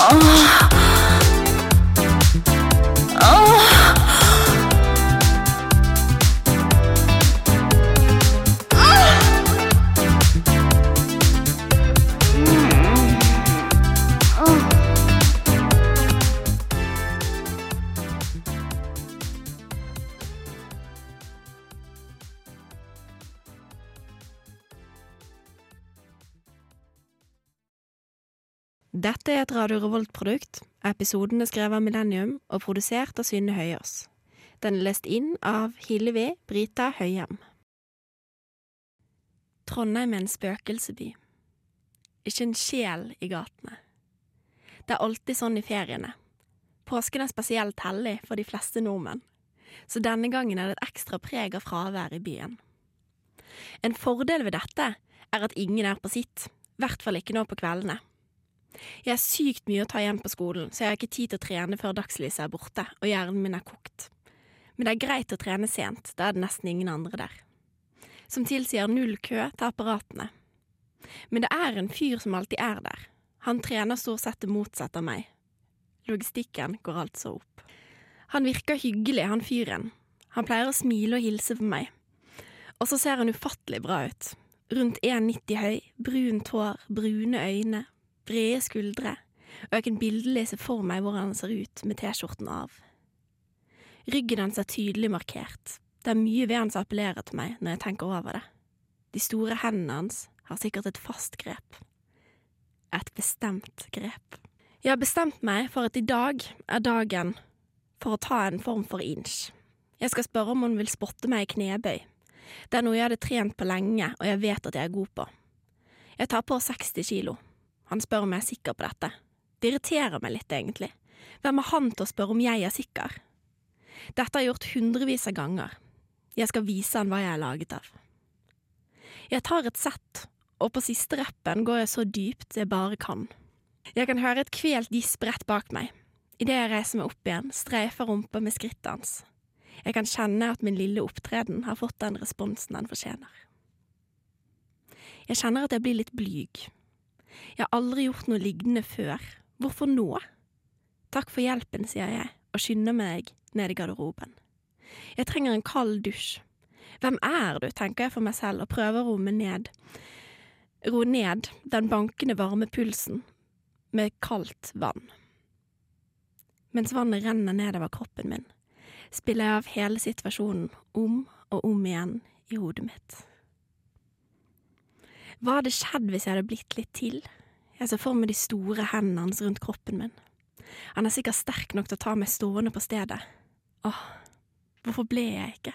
아... Dette er et Radio Revolt-produkt. Episoden er skrevet av Millennium og produsert av Synne Høyås. Den er lest inn av Hillevi Brita Høyem. Trondheim er en spøkelseby. Ikke en sjel i gatene. Det er alltid sånn i feriene. Påsken er spesielt hellig for de fleste nordmenn, så denne gangen er det et ekstra preg av fravær i byen. En fordel ved dette er at ingen er på sitt, i hvert fall ikke nå på kveldene. Jeg har sykt mye å ta igjen på skolen, så jeg har ikke tid til å trene før dagslyset er borte og hjernen min er kokt. Men det er greit å trene sent, da er det nesten ingen andre der. Som tilsier null kø til apparatene. Men det er en fyr som alltid er der. Han trener stort sett det motsatte av meg. Logistikken går altså opp. Han virker hyggelig, han fyren. Han pleier å smile og hilse på meg. Og så ser han ufattelig bra ut. Rundt 1,90 høy, brunt hår, brune øyne, brede skuldre, og jeg kan bildelig se for meg hvordan han ser ut med T-skjorten av. Ryggen hans er tydelig markert, det er mye ved han som appellerer til meg når jeg tenker over det. De store hendene hans har sikkert et fast grep. Et bestemt grep. Jeg har bestemt meg for at i dag er dagen for å ta en form for inch. Jeg skal spørre om hun vil spotte meg i knebøy. Det er noe jeg hadde trent på lenge, og jeg vet at jeg er god på. Jeg tar på 60 kilo. Han spør om jeg er sikker på dette. Det irriterer meg litt, egentlig. Hvem er han til å spørre om jeg er sikker? Dette har jeg gjort hundrevis av ganger. Jeg skal vise han hva jeg er laget av. Jeg tar et sett, og på siste rappen går jeg så dypt jeg bare kan. Jeg kan høre et kvelt gisp rett bak meg. Idet jeg reiser meg opp igjen, streifer rumpa med skrittet hans. Jeg kan kjenne at min lille opptreden har fått den responsen den fortjener. Jeg kjenner at jeg blir litt blyg. Jeg har aldri gjort noe lignende før. Hvorfor nå? Takk for hjelpen, sier jeg og skynder meg ned i garderoben. Jeg trenger en kald dusj. Hvem er du, tenker jeg for meg selv og prøver å roe ned. Ro ned den bankende varme pulsen med kaldt vann. Mens vannet renner nedover kroppen min, spiller jeg av hele situasjonen om og om igjen i hodet mitt. Hva hadde skjedd hvis jeg hadde blitt litt til? Jeg ser for meg de store hendene hans rundt kroppen min. Han er sikkert sterk nok til å ta meg stående på stedet. Åh, hvorfor ble jeg ikke?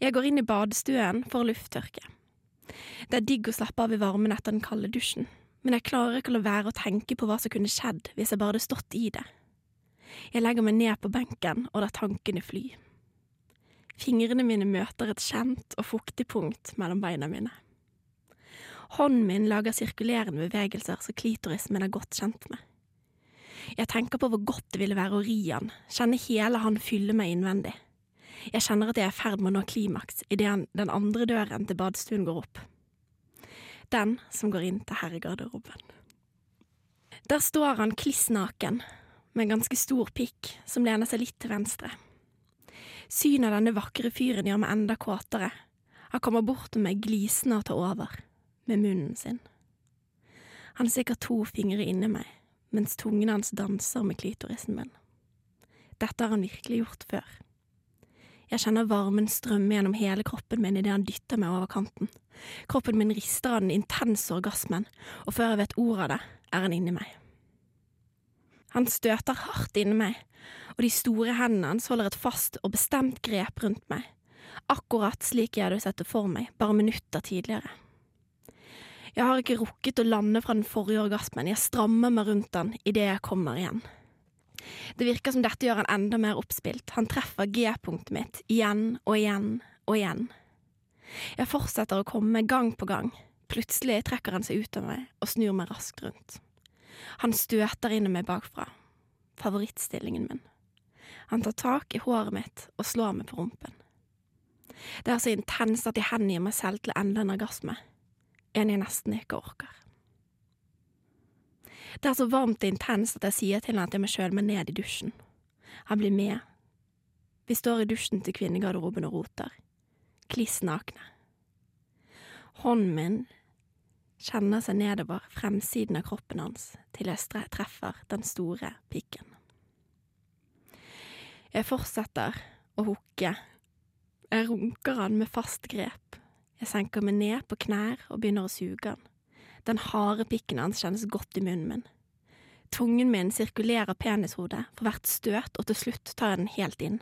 Jeg går inn i badestuen for å lufttørke. Det er digg å slappe av i varmen etter den kalde dusjen, men jeg klarer ikke å la være å tenke på hva som kunne skjedd hvis jeg bare hadde stått i det. Jeg legger meg ned på benken og lar tankene fly. Fingrene mine møter et kjent og fuktig punkt mellom beina mine. Hånden min lager sirkulerende bevegelser som klitorismen er godt kjent med. Jeg tenker på hvor godt det ville være å ri han, kjenne hele han fylle meg innvendig. Jeg kjenner at jeg er i ferd med å nå klimaks idet den andre døren til badstuen går opp. Den som går inn til herregarderoben. Der står han kliss naken, med en ganske stor pikk som lener seg litt til venstre. Synet av denne vakre fyren gjør meg enda kåtere. Han kommer bort til meg glisende og tar over med munnen sin. Han stikker to fingre inni meg, mens tungen hans danser med klitorisen min. Dette har han virkelig gjort før. Jeg kjenner varmen strømme gjennom hele kroppen min idet han dytter meg over kanten. Kroppen min rister av den intense orgasmen, og før jeg vet ordet av det, er han inni meg. Han støter hardt inni meg, og de store hendene hans holder et fast og bestemt grep rundt meg, akkurat slik jeg hadde sett det for meg bare minutter tidligere. Jeg har ikke rukket å lande fra den forrige orgasmen, jeg strammer meg rundt den idet jeg kommer igjen. Det virker som dette gjør han enda mer oppspilt, han treffer G-punktet mitt igjen og igjen og igjen. Jeg fortsetter å komme gang på gang, plutselig trekker han seg ut av meg og snur meg raskt rundt. Han støter inn i meg bakfra, favorittstillingen min. Han tar tak i håret mitt og slår meg på rumpen. Det er så intenst at jeg hengir meg selv til enda en orgasme en jeg nesten ikke orker. Det er så varmt og intenst at jeg sier til han at jeg må kjøle meg ned i dusjen. Han blir med. Vi står i dusjen til kvinnegarderoben og roter. Kliss nakne. Hånden min kjenner seg nedover fremsiden av kroppen hans til jeg treffer den store pikken. Jeg fortsetter å hooke. Jeg runker han med fast grep. Jeg senker meg ned på knær og begynner å suge han. Den harde pikken hans kjennes godt i munnen min. Tungen min sirkulerer penishodet for hvert støt, og til slutt tar jeg den helt inn.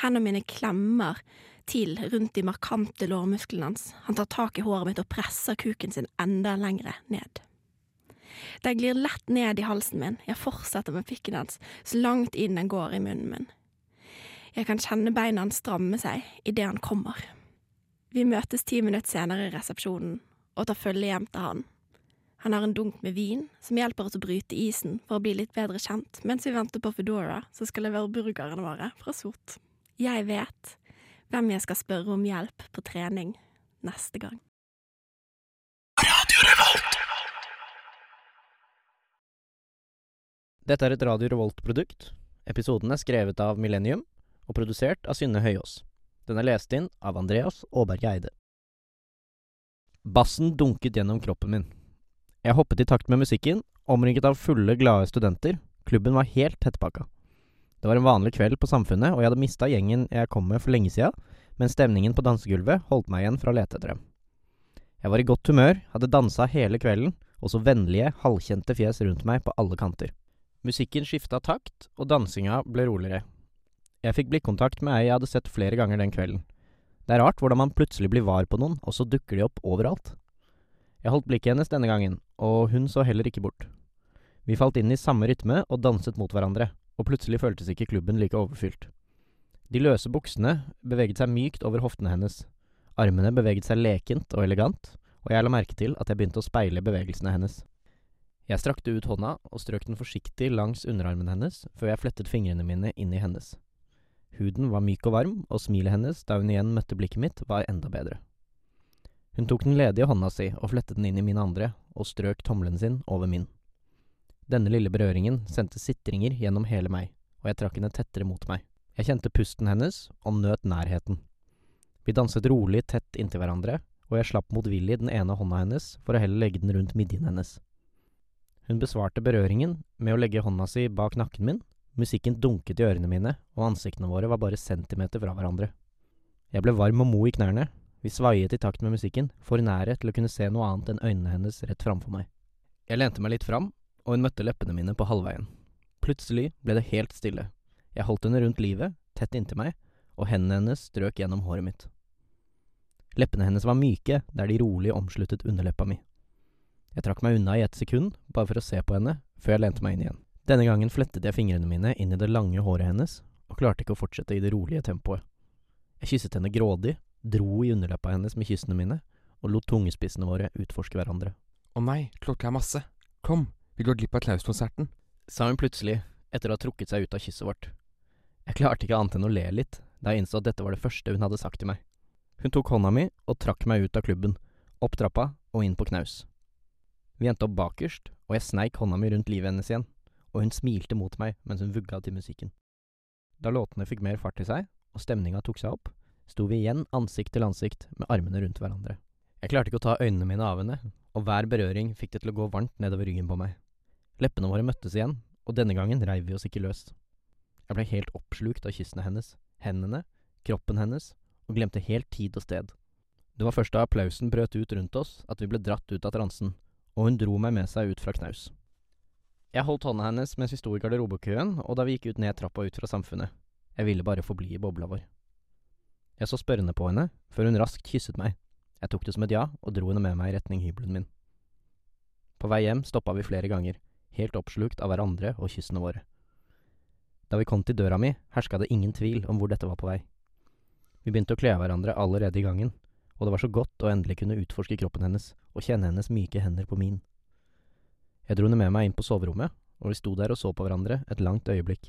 Hendene mine klemmer til rundt de markante lårmusklene hans. Han tar tak i håret mitt og presser kuken sin enda lengre ned. Den glir lett ned i halsen min, jeg fortsetter med pikken hans så langt inn den går i munnen min. Jeg kan kjenne beina hans stramme seg idet han kommer. Vi møtes ti minutter senere i resepsjonen og tar følge hjem til han. Han har en dunk med vin som hjelper oss å bryte isen for å bli litt bedre kjent, mens vi venter på Foodora, som skal levere burgerne våre fra Sort. Jeg vet hvem jeg skal spørre om hjelp på trening neste gang. Radio Revolt. Dette er et Radio Revolt-produkt. Episoden er skrevet av Millennium og produsert av Synne Høyås. Den er lest inn av Andreas Aaberge Eide. Bassen dunket gjennom kroppen min. Jeg hoppet i takt med musikken, omringet av fulle, glade studenter. Klubben var helt tettpakka. Det var en vanlig kveld på Samfunnet, og jeg hadde mista gjengen jeg kom med for lenge sida, men stemningen på dansegulvet holdt meg igjen fra å lete etter dem. Jeg var i godt humør, hadde dansa hele kvelden, og så vennlige, halvkjente fjes rundt meg på alle kanter. Musikken skifta takt, og dansinga ble roligere. Jeg fikk blikkontakt med ei jeg hadde sett flere ganger den kvelden. Det er rart hvordan man plutselig blir var på noen, og så dukker de opp overalt. Jeg holdt blikket hennes denne gangen, og hun så heller ikke bort. Vi falt inn i samme rytme og danset mot hverandre og plutselig føltes ikke klubben like overfylt. De løse buksene beveget seg mykt over hoftene hennes, armene beveget seg lekent og elegant, og jeg la merke til at jeg begynte å speile bevegelsene hennes. Jeg strakte ut hånda og strøk den forsiktig langs underarmen hennes før jeg flettet fingrene mine inn i hennes. Huden var myk og varm, og smilet hennes da hun igjen møtte blikket mitt, var enda bedre. Hun tok den ledige hånda si og flettet den inn i min andre, og strøk tommelen sin over min. Denne lille berøringen sendte sitringer gjennom hele meg, og jeg trakk henne tettere mot meg. Jeg kjente pusten hennes og nøt nærheten. Vi danset rolig tett inntil hverandre, og jeg slapp motvillig den ene hånda hennes for å heller legge den rundt midjen hennes. Hun besvarte berøringen med å legge hånda si bak nakken min, musikken dunket i ørene mine, og ansiktene våre var bare centimeter fra hverandre. Jeg ble varm og mo i knærne, vi svaiet i takt med musikken, for nære til å kunne se noe annet enn øynene hennes rett framfor meg. Jeg lente meg litt fram og hun møtte leppene mine på halvveien. Plutselig ble det helt stille. Jeg holdt henne rundt livet, tett inntil meg, og hendene hennes strøk gjennom håret mitt. Leppene hennes var myke der de rolig omsluttet underleppa mi. Jeg trakk meg unna i et sekund, bare for å se på henne, før jeg lente meg inn igjen. Denne gangen flettet jeg fingrene mine inn i det lange håret hennes, og klarte ikke å fortsette i det rolige tempoet. Jeg kysset henne grådig, dro i underleppa hennes med kyssene mine, og lot tungespissene våre utforske hverandre. Å nei, klokka er masse. Kom, vi går glipp av Klaus-konserten, sa hun plutselig, etter å ha trukket seg ut av kysset vårt. Jeg klarte ikke annet enn å le litt da jeg innså at dette var det første hun hadde sagt til meg. Hun tok hånda mi og trakk meg ut av klubben, opp trappa og inn på knaus. Vi endte opp bakerst, og jeg sneik hånda mi rundt livet hennes igjen, og hun smilte mot meg mens hun vugga til musikken. Da låtene fikk mer fart i seg, og stemninga tok seg opp, sto vi igjen ansikt til ansikt med armene rundt hverandre. Jeg klarte ikke å ta øynene mine av henne, og hver berøring fikk det til å gå varmt nedover ryggen på meg. Leppene våre møttes igjen, og denne gangen reiv vi oss ikke løs. Jeg ble helt oppslukt av kyssene hennes, hendene, kroppen hennes, og glemte helt tid og sted. Det var først da applausen brøt ut rundt oss at vi ble dratt ut av transen, og hun dro meg med seg ut fra knaus. Jeg holdt hånda hennes mens vi sto i garderobekøen, og da vi gikk ut ned trappa ut fra samfunnet. Jeg ville bare forbli i bobla vår. Jeg så spørrende på henne, før hun raskt kysset meg. Jeg tok det som et ja, og dro henne med meg i retning hybelen min. På vei hjem stoppa vi flere ganger, helt oppslukt av hverandre og kyssene våre. Da vi kom til døra mi, herska det ingen tvil om hvor dette var på vei. Vi begynte å kle av hverandre allerede i gangen, og det var så godt å endelig kunne utforske kroppen hennes og kjenne hennes myke hender på min. Jeg dro henne med meg inn på soverommet, og vi sto der og så på hverandre et langt øyeblikk.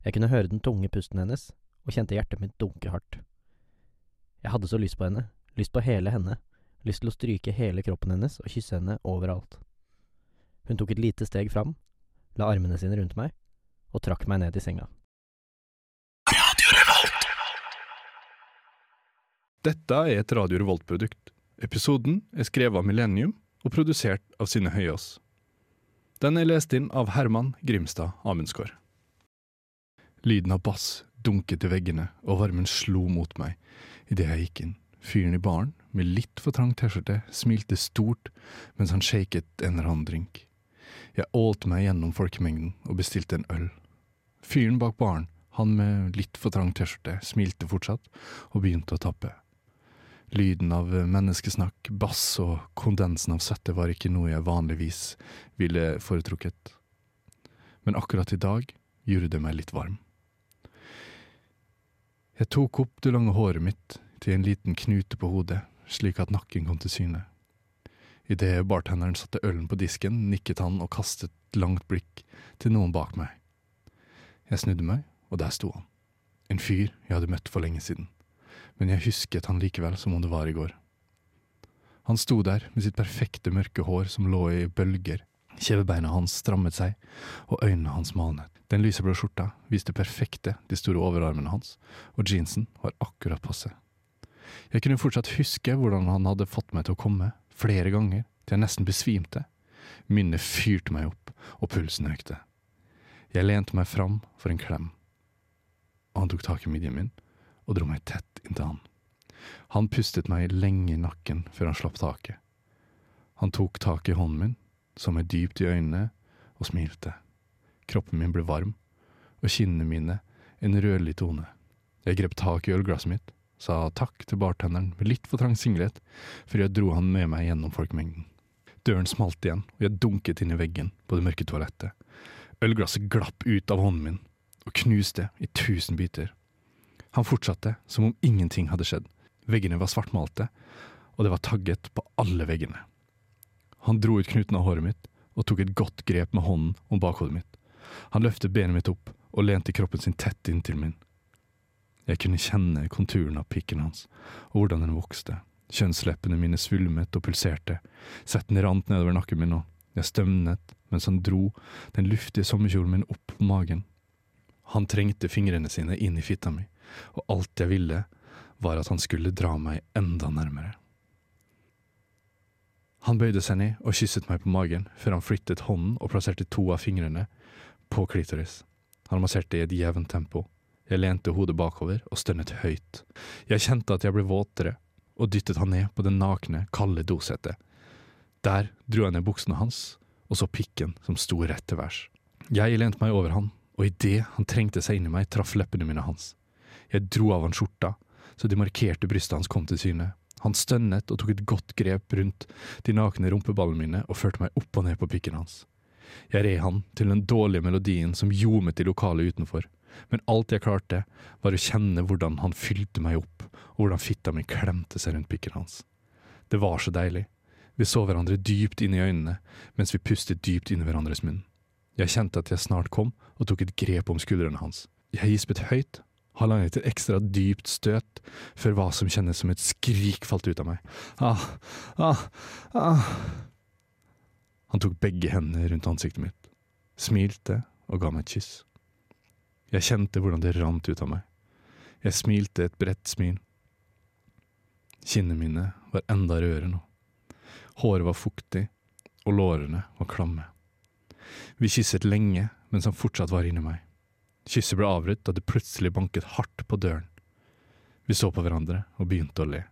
Jeg kunne høre den tunge pusten hennes, og kjente hjertet mitt dunke hardt. Jeg hadde så lyst på henne, lyst på hele henne, lyst til å stryke hele kroppen hennes og kysse henne overalt. Hun tok et lite steg fram, la armene sine rundt meg og trakk meg ned i senga. Dette er et Radio Revolt-produkt. Episoden er skrevet av Millennium og produsert av Synne Høyås. Den er lest inn av Herman Grimstad Amundsgaard. Lyden av bass dunket i veggene, og varmen slo mot meg idet jeg gikk inn. Fyren i baren, med litt for trang T-skjorte, smilte stort mens han shaket en eller annen drink. Jeg ålte meg gjennom folkemengden og bestilte en øl. Fyren bak baren, han med litt for trang T-skjorte, smilte fortsatt og begynte å tappe. Lyden av menneskesnakk, bass og kondensen av søtte var ikke noe jeg vanligvis ville foretrukket. Men akkurat i dag gjorde det meg litt varm. Jeg tok opp det lange håret mitt til en liten knute på hodet, slik at nakken kom til syne. Idet bartenderen satte ølen på disken, nikket han og kastet et langt blikk til noen bak meg. Jeg snudde meg, og der sto han. En fyr jeg hadde møtt for lenge siden, men jeg husket han likevel som om det var i går. Han sto der med sitt perfekte mørke hår som lå i bølger, kjevebeina hans strammet seg, og øynene hans malnet. Den lyseblå skjorta viste perfekte de store overarmene hans, og jeansen var akkurat passe. Jeg kunne fortsatt huske hvordan han hadde fått meg til å komme, flere ganger, til jeg nesten besvimte. Minnet fyrte meg opp, og pulsen økte. Jeg lente meg fram for en klem. Han tok tak i midjen min og dro meg tett inntil han. Han pustet meg lenge i nakken før han slapp taket. Han tok tak i hånden min, så meg dypt i øynene og smilte. Kroppen min ble varm, og kinnene mine en rødlig tone. Jeg grep tak i ølglasset mitt, sa takk til bartenderen med litt for trang singlet, før jeg dro han med meg gjennom folkemengden. Døren smalt igjen, og jeg dunket inn i veggen på det mørke toalettet. Ølglasset glapp ut av hånden min og knuste i tusen biter. Han fortsatte som om ingenting hadde skjedd. Veggene var svartmalte, og det var tagget på alle veggene. Han dro ut knuten av håret mitt og tok et godt grep med hånden om bakhodet mitt. Han løftet benet mitt opp og lente kroppen sin tett inntil min. Jeg kunne kjenne konturen av pikken hans, og hvordan den vokste. Kjønnsleppene mine svulmet og pulserte, svetten rant nedover nakken min, og jeg stømnet mens han dro den luftige sommerkjolen min opp på magen. Han trengte fingrene sine inn i fitta mi, og alt jeg ville, var at han skulle dra meg enda nærmere. Han bøyde seg ned og kysset meg på magen, før han flyttet hånden og plasserte to av fingrene på klitoris. Han masserte i et jevnt tempo. Jeg lente hodet bakover og stønnet høyt. Jeg kjente at jeg ble våtere, og dyttet han ned på det nakne, kalde dosettet. Der dro jeg ned buksene hans, og så pikken som sto rett til værs. Jeg lente meg over han, og idet han trengte seg inn i meg, traff leppene mine hans. Jeg dro av han skjorta, så de markerte brystet hans kom til syne. Han stønnet og tok et godt grep rundt de nakne rumpeballene mine og førte meg opp og ned på pikken hans. Jeg red han til den dårlige melodien som ljomet i lokalet utenfor, men alt jeg klarte, var å kjenne hvordan han fylte meg opp, og hvordan fitta mi klemte seg rundt pikken hans. Det var så deilig. Vi så hverandre dypt inn i øynene, mens vi pustet dypt inn i hverandres munn. Jeg kjente at jeg snart kom, og tok et grep om skuldrene hans. Jeg gispet høyt, halvannet et ekstra dypt støt, før hva som kjennes som et skrik falt ut av meg. Ah, ah, ah. Han tok begge hendene rundt ansiktet mitt, smilte og ga meg et kyss. Jeg kjente hvordan det rant ut av meg. Jeg smilte et bredt smil. Kinnene mine var enda rødere nå. Håret var fuktig, og lårene var klamme. Vi kysset lenge mens han fortsatt var inni meg. Kysset ble avbrutt da det plutselig banket hardt på døren. Vi så på hverandre og begynte å le.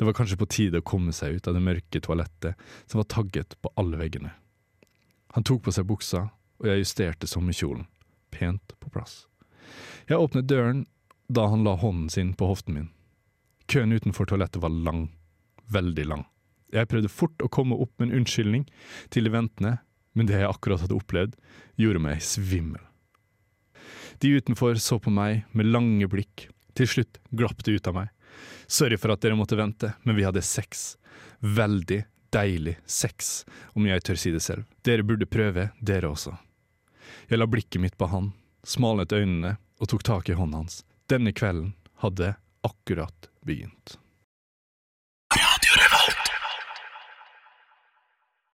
Det var kanskje på tide å komme seg ut av det mørke toalettet som var tagget på alle veggene. Han tok på seg buksa, og jeg justerte sommerkjolen, pent på plass. Jeg åpnet døren da han la hånden sin på hoften min. Køen utenfor toalettet var lang, veldig lang. Jeg prøvde fort å komme opp med en unnskyldning til de ventende, men det jeg akkurat hadde opplevd, gjorde meg svimmel. De utenfor så på meg med lange blikk, til slutt glapp det ut av meg. Sorry for at dere måtte vente, men vi hadde sex. Veldig deilig sex, om jeg tør si det selv. Dere burde prøve, dere også. Jeg la blikket mitt på han, smalnet øynene og tok tak i hånden hans. Denne kvelden hadde akkurat begynt.